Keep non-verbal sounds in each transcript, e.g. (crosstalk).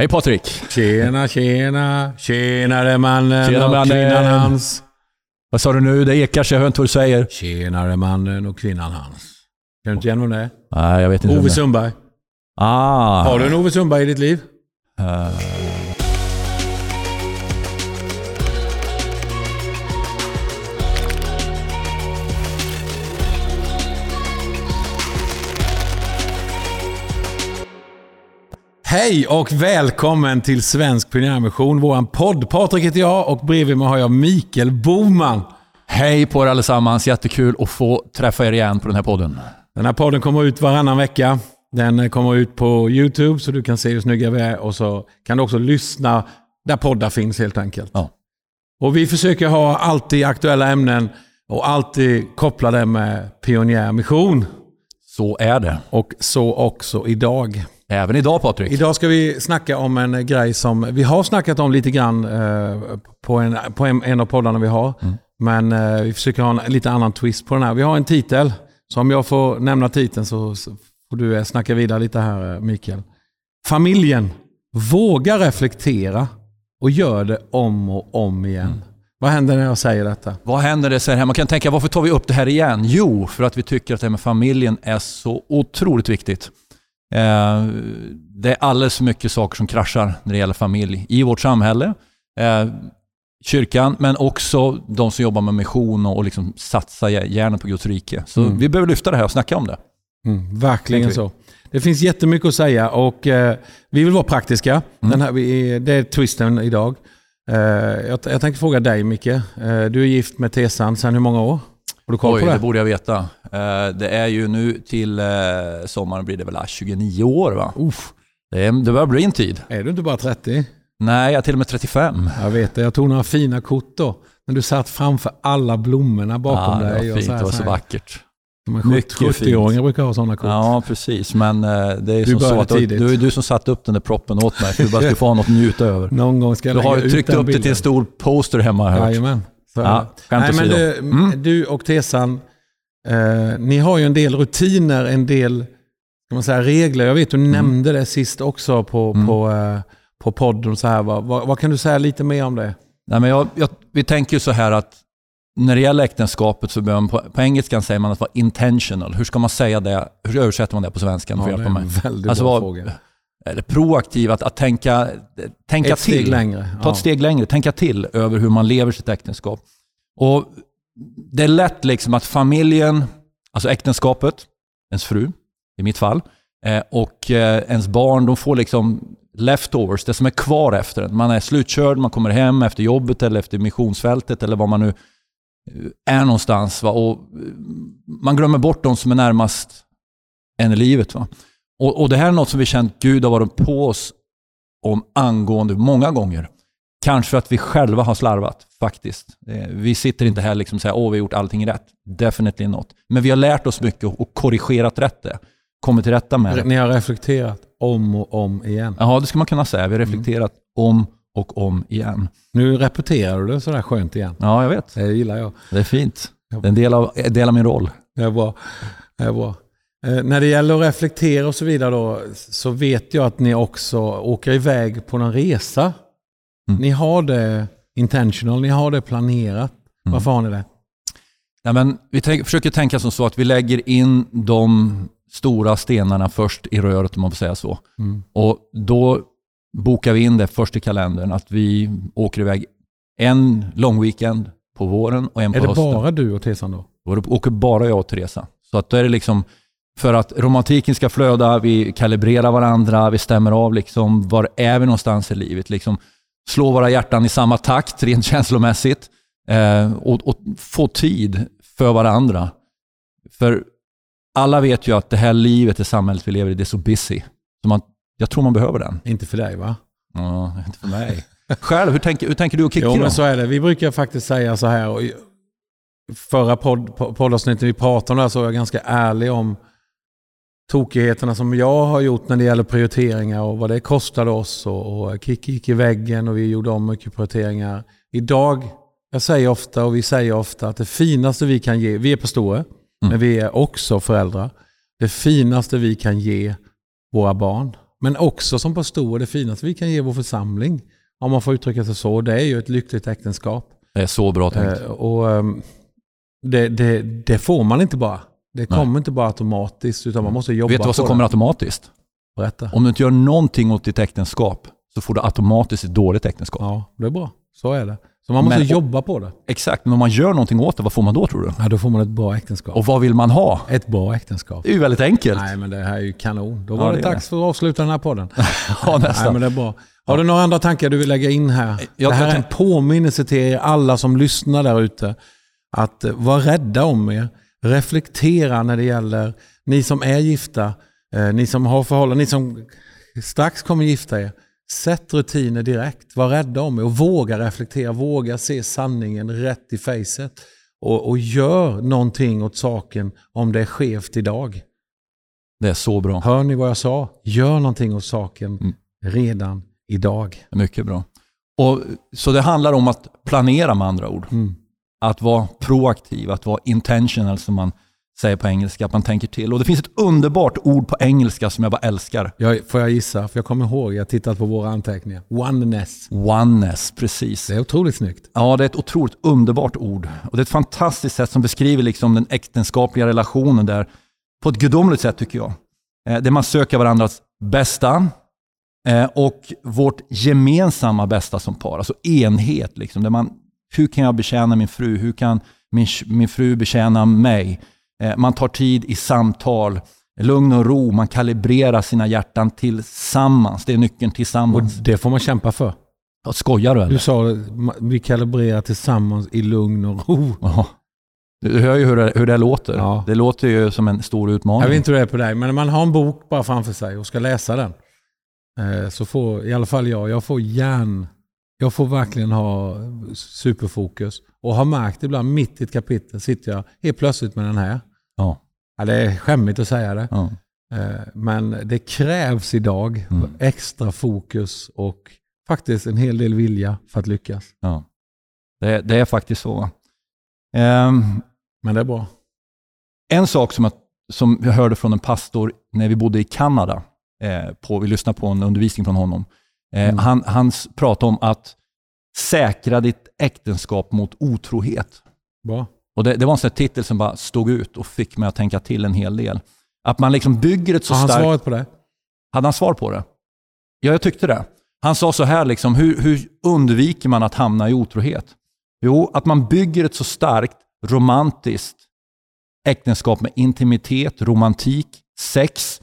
Hej Patrik! Tjena, tjena, tjenare mannen Tjena, och mannen. kvinnan hans. Vad sa du nu? Det ekar så jag hör inte vad du säger. Tjenare mannen och kvinnan hans. Känner du inte igen vem det är? Nej, jag vet inte. Ove. Sundberg. Ah. Har du en Ove Sundberg i ditt liv? Eh, Hej och välkommen till Svensk Pionjärmission, våran podd. Patrik heter jag och bredvid mig har jag Mikael Boman. hej på er allesammans. Jättekul att få träffa er igen på den här podden. Den här podden kommer ut varannan vecka. Den kommer ut på YouTube så du kan se hur snygga vi är och så kan du också lyssna där poddar finns helt enkelt. Ja. Och vi försöker ha alltid aktuella ämnen och alltid koppla det med pionjärmission. Så är det. Och så också idag. Även idag Patrik. Idag ska vi snacka om en grej som vi har snackat om lite grann eh, på, en, på en, en av poddarna vi har. Men eh, vi försöker ha en lite annan twist på den här. Vi har en titel. Så om jag får nämna titeln så, så får du eh, snacka vidare lite här eh, Mikael. Familjen vågar reflektera och gör det om och om igen. Vad händer när jag säger detta? Vad händer det så här? Man kan tänka, varför tar vi upp det här igen? Jo, för att vi tycker att det här med familjen är så otroligt viktigt. Eh, det är alldeles för mycket saker som kraschar när det gäller familj i vårt samhälle. Eh, kyrkan, men också de som jobbar med mission och, och liksom satsar gärna på Guds rike. Så Mm. vi behöver lyfta det här och snacka om det. Mm, verkligen så. Det finns jättemycket att säga och eh, vi vill vara praktiska. Mm. Den här, vi, det är twisten idag. Eh, jag, jag tänkte fråga dig Micke. Eh, du är gift med Tesan sedan hur många år? Har du koll Oj, på det det? borde jag veta. Eh, det är ju nu till eh, sommaren blir det väl ah, 29 år va? Uff, Det, är, det börjar bli en tid. är du inte bara 30? Nej, jag är till och med 35. Jag vet det. Jag tog några fina kort då. När du satt framför alla blommorna bakom ja, det dig. var och fint, så här, det var så vackert. Mycket 70-åringar brukar ha sådana kort. Ja, precis. Men eh, det är Du som så att det var- tidigt. du du som satte upp den där proppen åt mig för du bara skulle få ha något att njuta över. (laughs) Någon gång ska jag Du har ju tryckt upp det till en stor poster hemma har jag hört. Jajamän. Är Ja, Nej, men du, Mm. du och Tesan, eh, ni har ju en del rutiner, en del ska man säga, regler. Jag vet du nämnde det sist också på, Mm. på, eh, på podden. Så här, vad, vad, vad kan du säga lite mer om det? Nej, men jag, jag, vi tänker ju så här att när det gäller äktenskapet så behöver man, på, på engelskan säger man att vara intentional. Hur ska man säga det? Hur översätter man det på svenska? Får det är en väldigt Alltså, bra vad- fråga. Eller proaktiv, att, att tänka, tänka Ett till. längre. Ta Ja. ett steg längre, tänka till över hur man lever sitt äktenskap. Och Det är lätt liksom att familjen, alltså äktenskapet, ens fru i mitt fall, eh, och eh, ens barn, de får liksom leftovers, det som är kvar efter en. Man är slutkörd, man kommer hem efter jobbet eller efter missionsfältet eller var man nu eh, är någonstans. Va? Och man glömmer bort de som är närmast en i livet. Va? Och, och det här är något som vi känt Gud har varit på oss om angående många gånger. Kanske för att vi själva har slarvat, faktiskt. Eh, Vi sitter inte här liksom och säger åh vi har gjort allting rätt. Definitely not. Men vi har lärt oss mycket och korrigerat rätt det. Kommit till rätta med det. Ni har reflekterat om och om igen. Ja, det ska man kunna säga. Vi har reflekterat om och om igen. Nu repeterar du det sådär skönt igen. Ja, jag vet. Det gillar jag. Det är fint. Det är en del av, en del av min roll. Det är bra. Det är bra. Eh, när det gäller att reflektera och så vidare då, så vet jag att ni också åker iväg på någon resa. Mm. Ni har det intentional, ni har det planerat. Mm. Varför har ni det? Nej, men vi tänk, försöker tänka som så att vi lägger in de stora stenarna först i röret om man får säga så. Mm. Och då bokar vi in det först i kalendern att vi åker iväg en lång weekend på våren och en på Är det hösten. bara du och Tesan då? Då åker bara jag och Teresa. Så att då är det liksom för att romantiken ska flöda, vi kalibrerar varandra, vi stämmer av liksom var är vi någonstans i livet. Liksom slå våra hjärtan i samma takt rent (laughs) känslomässigt eh, och, och få tid för varandra. För alla vet ju att det här livet, det samhället vi lever i, det är så busy. Så man, jag tror man behöver den. Inte för dig va? Ja, inte för mig. Själv, hur tänker, hur tänker du och Kikki Jo men så är det. Vi brukar faktiskt säga så här. Och förra podd, po- poddavsnittet vi pratade om det här så var jag ganska ärlig om tokigheterna som jag har gjort när det gäller prioriteringar och vad det kostade oss. Och, och Kikki gick i väggen och vi gjorde om mycket prioriteringar. Idag, jag säger ofta och vi säger ofta att det finaste vi kan ge, vi är pastorer, men vi är också föräldrar. Det finaste vi kan ge våra barn Men också som pastor, det finaste vi kan ge vår församling, om man får uttrycka sig så, det är ju ett lyckligt äktenskap. Det är så bra tänkt. Eh, och ehm, det, det, det får man inte bara. Det kommer inte bara automatiskt, utan man måste jobba Vet du vad som på kommer det. automatiskt? Berätta. Om du inte gör någonting åt ditt äktenskap så får du automatiskt ett dåligt äktenskap. Ja, det är bra. Så är det. Så man måste Men- jobba på det. Exakt, men om man gör någonting åt det, vad får man då tror du? Ja, då får man ett bra äktenskap. Och vad vill man ha? Ett bra äktenskap. Det är ju väldigt enkelt. Nej, men det här är ju kanon. Då Ja, var det det, är dags för att avsluta den här podden. (laughs) Ja, Nej, nästan. men det är bra. Har du några andra tankar du vill lägga in här? Jag det här är en påminnelse till er alla som lyssnar där ute. Att eh, vara rädda om er. Reflektera när det gäller ni som är gifta, eh, ni som har förhållanden, ni som strax kommer gifta er. Sätt rutiner direkt. Var rädda om er och våga reflektera. Våga se sanningen rätt i facet. Och, och gör någonting åt saken om det är skevt idag. Det är så bra. Hör ni vad jag sa? Gör någonting åt saken Mm. redan idag. Mycket bra. Och, så det handlar om att planera med andra ord. Mm. Att vara proaktiv, att vara intentional som man säger på engelska, att man tänker till. Och det finns ett underbart ord på engelska som jag bara älskar. Jag, får jag gissa? För jag kommer ihåg, jag har tittat på våra anteckningar. Oneness. Oneness, precis. Det är otroligt snyggt. Ja, det är ett otroligt underbart ord. Och det är ett fantastiskt sätt som beskriver liksom den äktenskapliga relationen där på ett gudomligt sätt tycker jag. Eh, där man söker varandras bästa eh, och vårt gemensamma bästa som par. Alltså enhet. Liksom, där man, hur kan jag betjäna min fru? Hur kan min, min fru betjäna mig? Eh, man tar tid i samtal, lugn och ro. Man kalibrerar sina hjärtan tillsammans. Det är nyckeln Och tillsammans. det får man kämpa för. Ja, skojar du eller? Du sa ma- vi kalibrerar tillsammans i lugn och ro. Ja. Du hör ju hur det, hur det låter. Ja. Det låter ju som en stor utmaning. Jag vet inte hur det är på dig, men när man har en bok bara framför sig och ska läsa den. eh, Så får i alla fall jag, jag får hjärn... Jag får verkligen ha superfokus. Och har märkt ibland mitt i ett kapitel sitter jag helt plötsligt med den här. Ja. Ja, det är skämmigt att säga det. Ja. Eh, Men det krävs idag Mm. extra fokus och faktiskt en hel del vilja för att lyckas. Ja. Det, det är faktiskt så. Ehm, Men det är bra. en sak som jag, som jag hörde från en pastor när vi bodde i Kanada, eh, på, vi lyssnade på en undervisning från honom. Eh, Mm. han, han pratade om att säkra ditt äktenskap mot otrohet. bra. Och det, det var en sån titel som bara stod ut och fick mig att tänka till en hel del. Att man liksom bygger ett så Har han starkt... svaret på det? Hade han svar på det? Ja, jag tyckte det. Han sa så här, liksom, hur, hur undviker man att hamna i otrohet? Jo, att man bygger ett så starkt romantiskt äktenskap med intimitet, romantik, sex.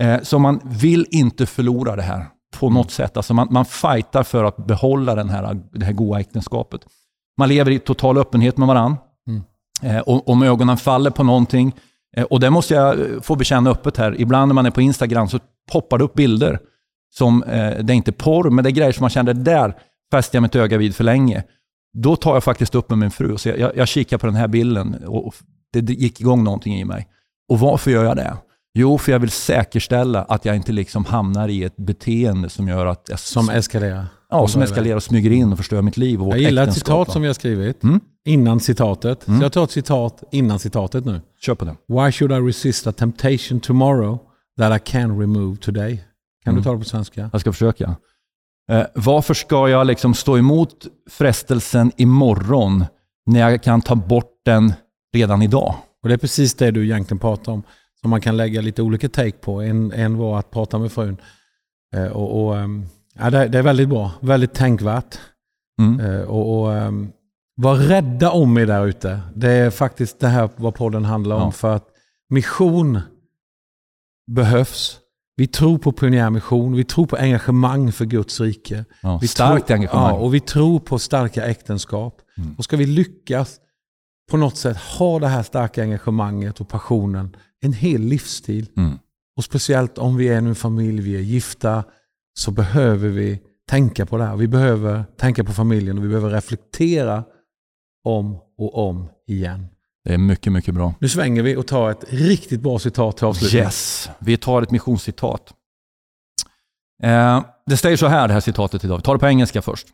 Eh, så man vill inte förlora det här på något sätt. Alltså man, man fightar för att behålla den här, det här goda äktenskapet. Man lever i total öppenhet med varandra. Mm. Eh, och, om ögonen faller på någonting, eh, och det måste jag eh, få bekänna öppet här, ibland när man är på Instagram så poppar det upp bilder som, eh, det är inte porr, men det är grejer som man känner, det där fäster jag mitt öga vid för länge. Då tar jag faktiskt upp med min fru och säger, jag, jag kikar på den här bilden och och det, det gick igång någonting i mig. Och varför gör jag det? Jo, för jag vill säkerställa att jag inte liksom hamnar i ett beteende som gör att jag, Som eskalerar. ja, som eskalerar och smyger in och förstör mitt liv och vårt Jag gillar ett citat som vi har skrivit. Mm. Innan citatet. Mm. Så jag tar ett citat innan citatet nu. Kör på det. Why should I resist a temptation tomorrow that I can remove today? Kan Mm. du ta det på svenska? Jag ska försöka. Eh, varför ska jag liksom stå emot frestelsen imorgon när jag kan ta bort den redan idag? Och det är precis det du egentligen pratar om. Som man kan lägga lite olika take på. En, en var att prata med frun. Eh, och, och, ehm, ja, det, det är väldigt bra. Väldigt tänkvärt. Mm. Eh, och, och, ehm, var rädda om er där ute. Det är faktiskt det här vad podden handlar om. Ja. För att mission behövs. Vi tror på pionjärmission. Vi tror på engagemang för Guds rike. Ja, Vi starkt tror, engagemang. Ja, och vi tror på starka äktenskap. Mm. Och ska vi lyckas på något sätt ha det här starka engagemanget och passionen en hel livsstil. Mm. Och speciellt om vi är en familj, vi är gifta, så behöver vi tänka på det här. Vi behöver tänka på familjen och vi behöver reflektera om och om igen. Det är mycket, mycket bra. Nu svänger vi och tar ett riktigt bra citat till avslutning. Yes, vi tar ett missionscitat. Eh, det säger så här, det här citatet idag. Vi tar det på engelska först.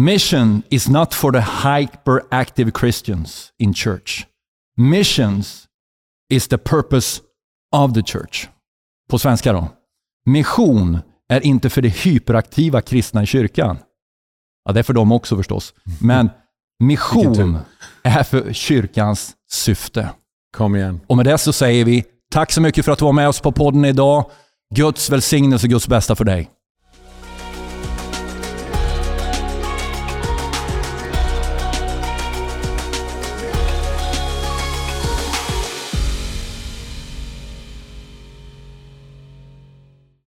Mission is not for the hyperactive Christians in church. Missions is the purpose of the church. På svenska då. mission är inte för de hyperaktiva kristna i kyrkan. Ja, det är för dem också förstås. Men (laughs) mission är för kyrkans syfte. Kom igen. Och med det så säger vi tack så mycket för att du var med oss på podden idag. Guds välsignelse och Guds bästa för dig.